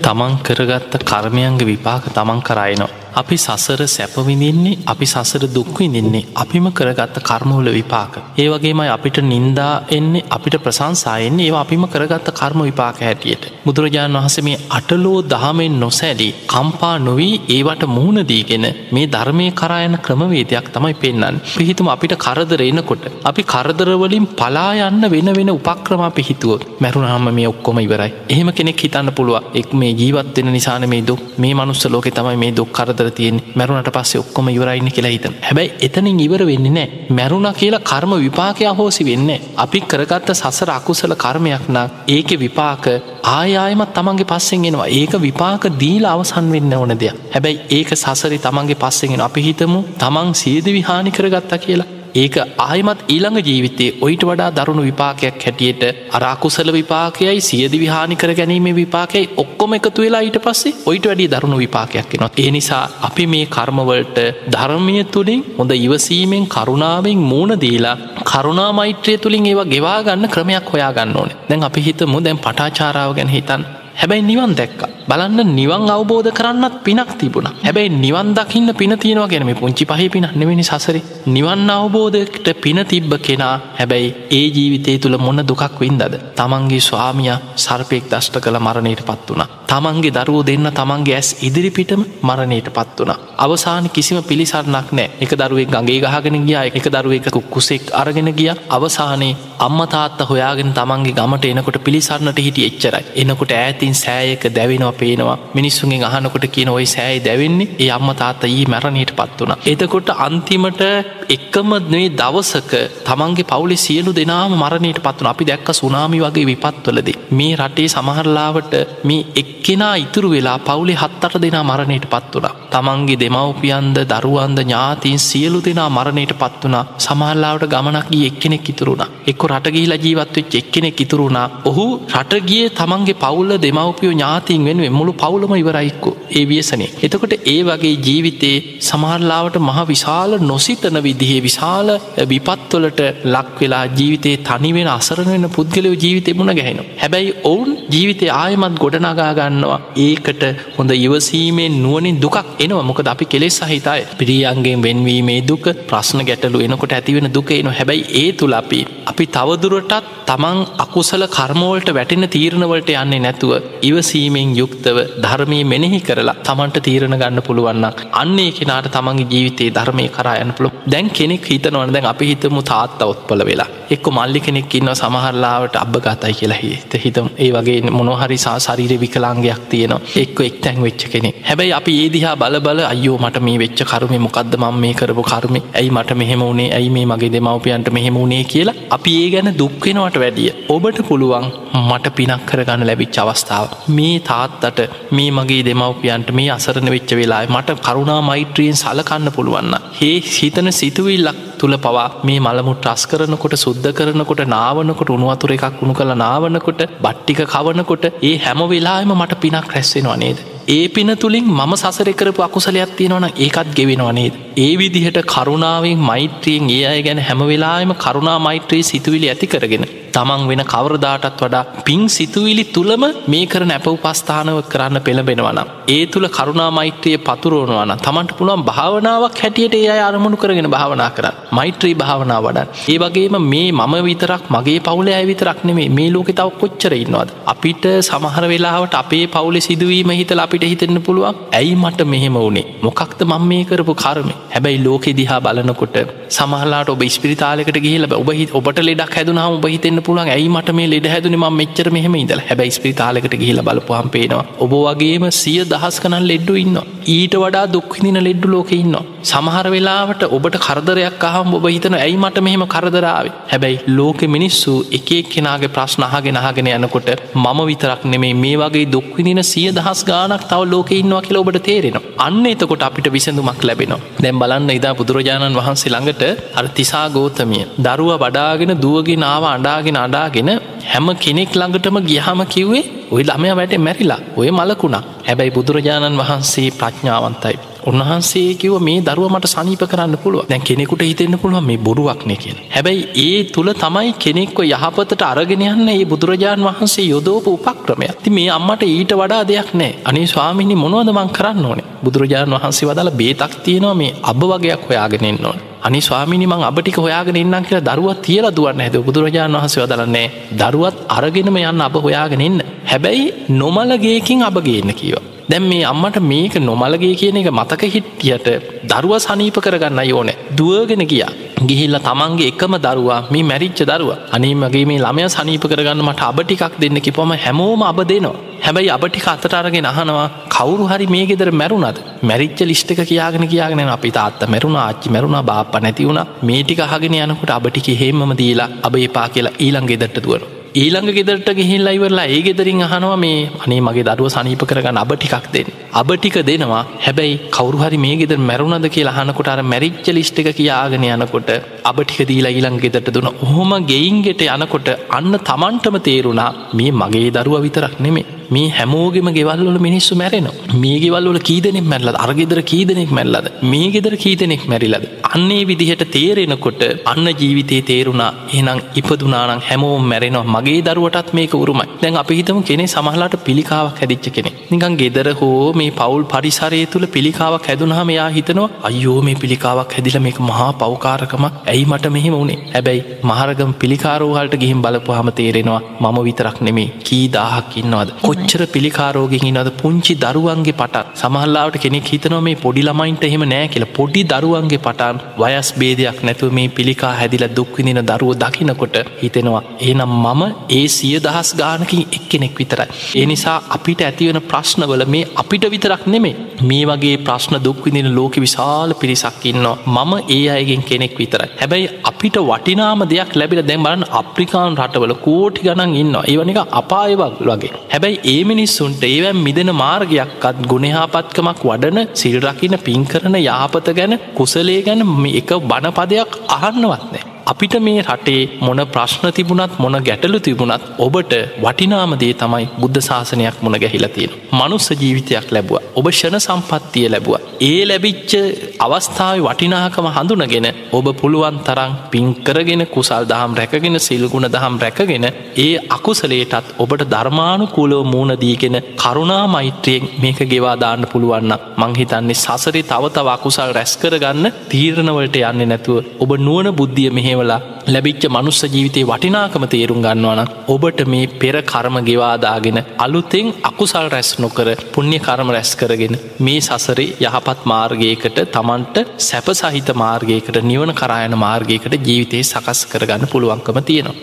තමන් කරගත්ත කර්මයන්ගේ විපාක තමන් කරයිනවා. අපි සසර සැපවිඳින්නේ අපි සසර දුක්විඳින්නේ අපිම කරගත්ත කර්මවල විපාක. ඒවගේමයි අපිට නින්දා එන්නේ අපිට ප්‍රසංසායෙන්නේ ඒ අපිම කරගත්ත කර්ම විපාක හැටියට. බුදුරජාණන් වහස මේ අටලෝ දහමෙන් නොසැලී කම්පා නොවී ඒවට මුහුණදීගෙන මේ ධර්මය කරයන ක්‍රමවේදයක් තමයි පෙන්න්න. පිහිතුම අපිට කරදර එනකොට. අපි කරදරවලින් පලා යන්න වෙන වෙන උපක්‍රමා පිහිතුවොත් මැරුණහම මේ ඔක්කොම ඉවරයි. එහෙම කෙනෙක් හිතන්න පුළුව එක් මේ ජීවත් වෙන නිසාන මේ දුක් මේ මනුස්ස ලෝක තමයි මේ දුක් කරද අතර තියෙන් මැරුණට පස්සේ ඔක්කොම ඉවරයින්න කියලා හිතන. හැබැයි එතනින් ඉවර වෙන්නේ නෑ මැරුණ කියලා කර්ම විපාකයා හෝසි වෙන්න අපි කරගත්ත සසර අකුසල කර්මයක් නම් ඒක විපාක ආයායමත් තමන්ගේ පස්සෙන් එෙනවා. ඒක විපාක දීල අවසන් වෙන්න ඕන දෙයක්. හැබැයි ඒක සසරි තමන්ගේ පස්සෙන් අපි හිතමු තමන් සියද විහානි කරගත්තා කියලා ඒක ආයමත් ඊළඟ ජීවිතේ ඔයිට වඩා දරුණු විපාකයක් හැටියට අරාකුසල විපාකයයි සියදි විහානිකර ගැනීම විපාකයි ඔක්කොම එකතු වෙලා ඊට පස්සේ ඔයිට වැඩි දරුණු විපාකයක් නවා ඒ නිසා අපි මේ කර්මවලට ධර්මය තුළින් හොඳ ඉවසීමෙන් කරුණාවෙන් මූුණ දීලා කරුණා මෛත්‍රය තුළින් ඒවා ගෙවාගන්න ක්‍රමයක් හොයා ගන්න ඕන. දැන් අපි හිතමු දැන් පටාචාරාව ගැන හිතන් හැබැයි නිවන් දැක්ක. බලන්න නිවන් අවබෝධ කරන්නත් පිනක් තිබුණ. හැබැයි නිවන් දකින්න පින තියෙනවා ගැනම පුංචි පහ පින නෙවෙනි සසරි. නිවන් අවබෝධකට පින තිබ්බ කෙනා හැබැයි ඒ ජීවිතය තුළ මොන්න දුකක් වින්දද? තමන්ගේ ස්වාමිය සර්පයෙක් දෂ්ට කළ මරණයට පත් වුණ. තමන්ගේ දරුවෝ දෙන්න තමන්ගේ ඇස් ඉදිරිපිටම මරණයට පත් වුණ. අවසාන කිසිම පිළිසරණක් නෑ එක දරුවෙක් ගගේ ගහගෙන ගියා එක දරුව එක කුක්කුසෙක් අරගෙන ගිය. අවසානයේ අම්මතාත්ත හොයාගෙන තමන්ගේ ගමට එනකොට පිළිසරණට හිටි එච්චරයි. එනකොට ඇතින් සෑයක දැවෙනවා. පේනවා මිනිස්සුන්ගේ අහනකොට කියන ඔයි සෑයි දැවෙන්නේ ඒ අම්ම තාත්ත ඊ මැරණයට පත් වුණ. එතකොට අන්තිමට එක්කම නේ දවසක තමන්ගේ පවුලි සියලු දෙනාම මරණයට පත්වන අපි දැක්ක සුනාමි වගේ විපත්වලදී. මේ රටේ සමහරලාවට මේ එක්කෙනා ඉතුරු වෙලා පවුලි හත්තට දෙනා මරණයට පත් වුණ. තමන්ගේ දෙමවපියන්ද දරුවන්ද ඥාතීන් සියලු දෙනා මරණයට පත් වුණ. සමහල්ලාවට ගමනක්ගේ එක්කෙනෙක් ඉතුරුණ එක්ක රටගීල ජීවත්වෙච් එක්කෙනෙක් ඉතුරුණා ඔහු රටගිය තමන්ගේ පවුල්ල දෙමවපියෝ ඥාතින් වෙනුවෙන් මුළු පවුලම ඉවරයික්කෝ ඒ වියසනේ. එතකොට ඒ වගේ ජීවිතේ සමහරලාවට මහ විශාල නොසිතන විදිහේ විශාල විපත්වලට ලක් වෙලා ජීවිතේ තනිවෙන අසරන වෙන පුද්ගලයෝ ජීවිතය මුණ ගැහෙනවා. හැබැයි ඔවුන් ජීවිතය ආයමත් ගොඩනගා ගන්නවා. ඒකට හොඳ ඉවසීමෙන් නුවනින් දුකක් එනවා. මොකද අපි කෙලෙස් සහිතයි පිරියන්ගේ වෙන්වීමේ දුක ප්‍රශ්න ගැටලු එනකොට ඇතිවෙන දුක එන හැබැයි ඒ තුළ අපි අපි තවදුරටත් තමන් අකුසල කර්මෝල්ට වැටෙන තීරණවලට යන්නේ නැතුව ඉවසීමෙන් යුක්තව ධර්මී මෙනෙහි කරලා තමන්ට තීරණ ගන්න පුළුවන්නක් අන්නේ කෙනාට තමන්ගේ ජීවිතයේ ධර්මය කරයන්න පුළුව දැන් කෙනෙක් හිතනවන දැන් අපි හිතමු තාත්ත ඔත්පල වෙලා. එක්ක මල්ලි කෙනෙක් ඉන්න සමහරලාවට අබ ගතයි කියලා හිත. හිතම් ඒ වගේ මොනොහරි සා ශරීර විකලාංගයක් තියෙනවා. එක්ක එක් තැන් වෙච්ච කෙනෙ හැබැයි අපි ඒදිහා බල බල අයෝ මට මේ වෙච්ච කරුම මොකක්ද මම මේ කරපු කරුම. ඇයි මට මෙහෙම වුණේ? ඇයි මේ මගේ දෙමවපියන්ට මෙහෙම වුණේ? කියලා අපි ඒ ගැන දුක්වෙනවට වැඩිය. ඔබට පුළුවන් මට පිනක් කරගන්න ලැබිච් අවස්ථාව. මේ තාත්තට මේ මගේ දෙමවපියන්ට මේ අසරණ වෙච්ච වෙලා මට කරුණා මෛත්‍රියෙන් සලකන්න පුළුවන්න ඒ හිතන සිතුවිල්ලක් තුළ පවා මේ මළමුට රස් කරනකොට සුද්ධ කරනකොට නාවනකොට උනුවතුර එකක් වුණු කළ නාවනකොට බට්ටික කවනකොට ඒ හැම වෙලාම මට පිනක් රැස්සෙනවා නේද ඒ පින තුළින් මම සසර කරපු අකුසලයක් තියෙනවන ඒකත් ගෙවෙනවනේද. ඒ විදිහට කරුණාවෙන් මෛත්‍රියෙන් ඒ අය ගැන හැමවෙලාම කරුණා මෛත්‍රී සිතුවිලි ඇති කරගෙන තමන් වෙන කවරදාටත් වඩා පින් සිතුවිලි තුළම මේ කර නැප උපස්ථානව කරන්න පෙළබෙනවනම්. ඒ තුළ කරුණා මෛත්‍රිය පතුරුවනවන තමන්ට පුළුවන් භාවනාවක් හැටියට ඒ අය අරමුණු කරගෙන භාවනා කරන්න මෛත්‍රී භාවනා වඩන්. ඒ වගේම මේ මම විතරක් මගේ පවුල ඇ විතරක් නෙමේ මේ ලෝකෙ තව කොච්චර ඉන්නවාද. අපිට සමහර වෙලාවට අපේ පවුලෙ සිදුවීම හිතල අපිට හිතෙන්න්න පුළුවන් ඇයි මට මෙහෙම වුණේ මොකක්ද මං මේ කරපු කරම හැබැයි ලෝකෙ දිහා බලනකොට සමහලාට ඔබ ස්පිරිතාලකට ගහල ඔබ ඔබට ලෙඩක් හැදුනා ඔබ හිතෙන්න්න පුළුවන්. ඇයි මට මේ ලෙඩ හැදුන? ම මෙච්චර මෙහම ඉදල හැබැයි ස්පිරිතාලකට ගහිල බලපුහම් පේනවා. ඔබ වගේම සිය දහස් කනල් ලෙඩ්ඩු ඉන්න ඊට වඩා දුක්විදින ලෙඩ්ඩු ලෝක ඉන්න සමහර වෙලාවට ඔබට කරදරයක් අහම් ඔබ හිතන ඇයි මට මෙහෙම කරදරාවේ හැබැයි ලෝක මිනිස්සු එකක් කෙනගේ ප්‍රශ්නහගෙන අහගෙන යනකොට මම විතරක් නෙමේ මේ වගේ දුක්විදින සිය දහස් ගානක් තව ලෝක ඉන්නවා කියලා ඔබට තේරෙනවා. අන්න එතකොට අපිට විසඳුමක් ලැබෙනවා. දැම් බලන්න ඉදා බුදුරජාණන් වහන්සේ ළඟට අර තිසා ගෝතමිය දරුව වඩාගෙන දුවගෙන ආව අඩාගෙන අඩාගෙන හැම කෙනෙක් ළඟටම ගියහම කිව්වේ ඔයි ළමය වැට මැරිලා ඔය මලකුණා. හැබැයි බුදුරජාණන් වහන්සේ ප්‍රඥාවන්තයි. උන්වහන්සේ කිව මේ දරුව මට සනීප කරන්න පුළුව දැන් කෙනෙකුට හිතෙන්න්න පුළුව මේ බොරුවක්නය කියෙන හැබැයි ඒ තුළ තමයි කෙනෙක්ව යහපතට අරගෙන යන්න ඒ බුදුරජාණන් වහන්සේ යොදෝප උපක්‍රමය ති මේ අම්මට ඊට වඩා දෙයක් නෑ. අනේ ස්වාමිනි මොනවද මං කරන්න ඕනේ? බුදුරජාණන් වහන්සේ වදාල බේතක් තියෙනවා මේ අබ වගේයක් හොයාගෙනෙන්න ඕන. අනි ස්වාමිනි මං අපටික හොයාගෙන ඉන්නම් කියලා දරුවත් තියලා දුවන්න හැද බුදුරජාණන් වහන්සේ වදලන්නේ දරුවත් අරගෙනම යන්න අප හොයාගෙන ඉන්න. හැබැයි නොමලගේකින් අබගේන්න කියවා දැම් මේ අම්මට මේක නොමලගේ කියන එක මතක හිට්ටියට දරුව සනීප කරගන්න යෝනෑ දුවගෙන ගියා. ගිහිල්ල තමන්ගේ එකම දරුවා මේ මැරිච්ච දරුව. අනේ මගේ මේ ළමය සනීප කරගන්න මට අබටිකක් දෙන්න කිපොම හැමෝම අබ දෙනවා. හැබැයි අපටික අතට අරගෙන අහනවා කවුරු හරි මේ ගෙදර මැරුණද මැරිච්ච ලිෂ්ටක කියාගෙන කියාගෙන අපි තාත්ත මැරුණ ආච්චි මැරුණ බාප නැති වුණ. මේටික අහගෙන යනකොට අබටික හෙම්ම දීලා අබ එපා කියලා ඊළං ගෙදරට දුවනවා. ඊළඟ ගෙදරට ගිහිල්ලා ඉවරලා ඒ ගෙදරින් අහනවා මේ අනේ මගේ දරුව සනීප කරගන්න අබ ටිකක් දෙන්න. අබ ටික දෙනවා. හැබැයි කවරුහරි මේ ගෙදර මැරුණද කියලා අහනකොට අර මැරිච්ච ලිස්්ට එක කියාගෙන යනකොට අබ ටික දීලා ඊළං ගෙදරට දුන ඔහොම ගෙයින්ගෙට යනකොට අන්න තමන්ටම තේරුණා මේ මගේ දරුව විතරක් නෙමේ මේ හැමෝගෙම ගෙවල්වල මිනිස්සු මැරෙනවා. මේ ගෙවල්වල කීදනෙක් මැල්ලද අර්ගෙදර කීදනෙක් මැල්ලද මේ ගෙදර කීදනෙක් මැරිලද? අන්නේ විදිහට තේරෙනකොට අන්න ජීවිතේ තේරුණා එනම් ඉපදුනානං හැමෝම් මැරෙනවා. මගේ දරුවටත් මේක උරුමයි. දැන් අපි හිතම කෙනෙ සමහලාට පිළිකාවක් හැදිච්ච කෙනෙ නිකන් ගෙදර හෝ මේ පවුල් පරිසරය තුළ පිළිකාවක් හැදුනහම යා හිතනවා අයෝ මේ පිළිකාවක් හැදිල මේක මහා පවකාරකම ඇයි මට මෙහෙම වුණේ හැබැයි මහරගම් පිළිකාරෝහල්ට ගිහිම් බලපුහම තේරෙනවා මම විතරක් නෙමේ. කී දාහක් ඉන්නවද? කොච්චර පිළිකාරෝගෙන් ඉන්නද පුංචි දරුවන්ගේ පටන්. සමහල්ලාට කෙනෙක් හිතනවා මේ පොඩි ළමයින්ට එහෙම නෑ කියලා. පොඩි දරුවන්ගේ පටන් වයස් බේදයක් නැතුව මේ පිළිකා හැදිල දුක්විදින දරුව දකිනකොට හිතෙනවා ඒනම් මම ඒ සිය දහස් ගානකින් එක්කෙනෙක් විතරයි. ඒ නිසා අපිට ඇතිවන ප්‍රශ්නවල මේ අපිට විතරක් නෙමේ. මේ වගේ ප්‍රශ්න දුක්විදින ලෝක විශාල පිරිසක් ඉන්නවා. මම ඒ අයගෙන් කෙනෙක් විතරයි. හැබැයි අපිට වටිනාම දෙයක් ලැබිල දැන් බලන්න අප්‍රිකාන් රටවල කෝටි ගණන් ඉන්න ඒවනික අපායවක් වගේ. හැබැයි ඒ මිනිස්සුන්ට ඒවැම් මිදෙන මාර්ගයක්කත් ගුණහාපත්කමක් වඩන සිල්රකින පින් කරන යාපත ගැන කුසලේ ගැන එක බණපදයක් අහන්නවත්නෑ. අපිට මේ රටේ මොන ප්‍රශ්න තිබුණත් මොන ගැටලු තිබුණත් ඔබට වටිනාමදේ තමයි බුද්ධ ශාසනයක් මුණ ගැහිලතියෙන. මනුස්ස ජීවිතයක් ලැබුව ඔබ ෂණ සම්පත්තිය ලැබුව. ඒ ලැබිච්ච අවස්ථාව වටිනාකම හඳුනගෙන ඔබ පුළුවන් තරං පින්කරගෙන කුසල් දහම් රැකගෙන සිල්ගුණ දහම් රැකගෙන ඒ අකුසලේටත් ඔබට ධර්මානුකූලෝ මූුණදීගෙන කරුණා මෛත්‍රයෙන් මේක ගෙවාදාන්න පුළුවන්න මංහිතන්නේ සසරි තවතව අකුසල් රැස්කරගන්න තීරණවලට යන්න නැතුව ඔබ නුවන බුද්ධිය මෙහෙවලා ලැබිච්ච මනුස්ස ජීවිතය වටිනාකම තේරුම් ගන්නවන ඔබට මේ පෙර කර්ම ගෙවාදාගෙන අලුතෙන් අකුසල් රැස් නොකර පුුණ්්‍ය කර්ම රැස් කරගෙන මේ සසරේ යහපත් මාර්ගයකට තමන්ට සැප සහිත මාර්ගයකට නිවන කරායන මාර්ගයකට ජීවිතය සකස් කරගන්න පුළුවන්කම තියෙනවා.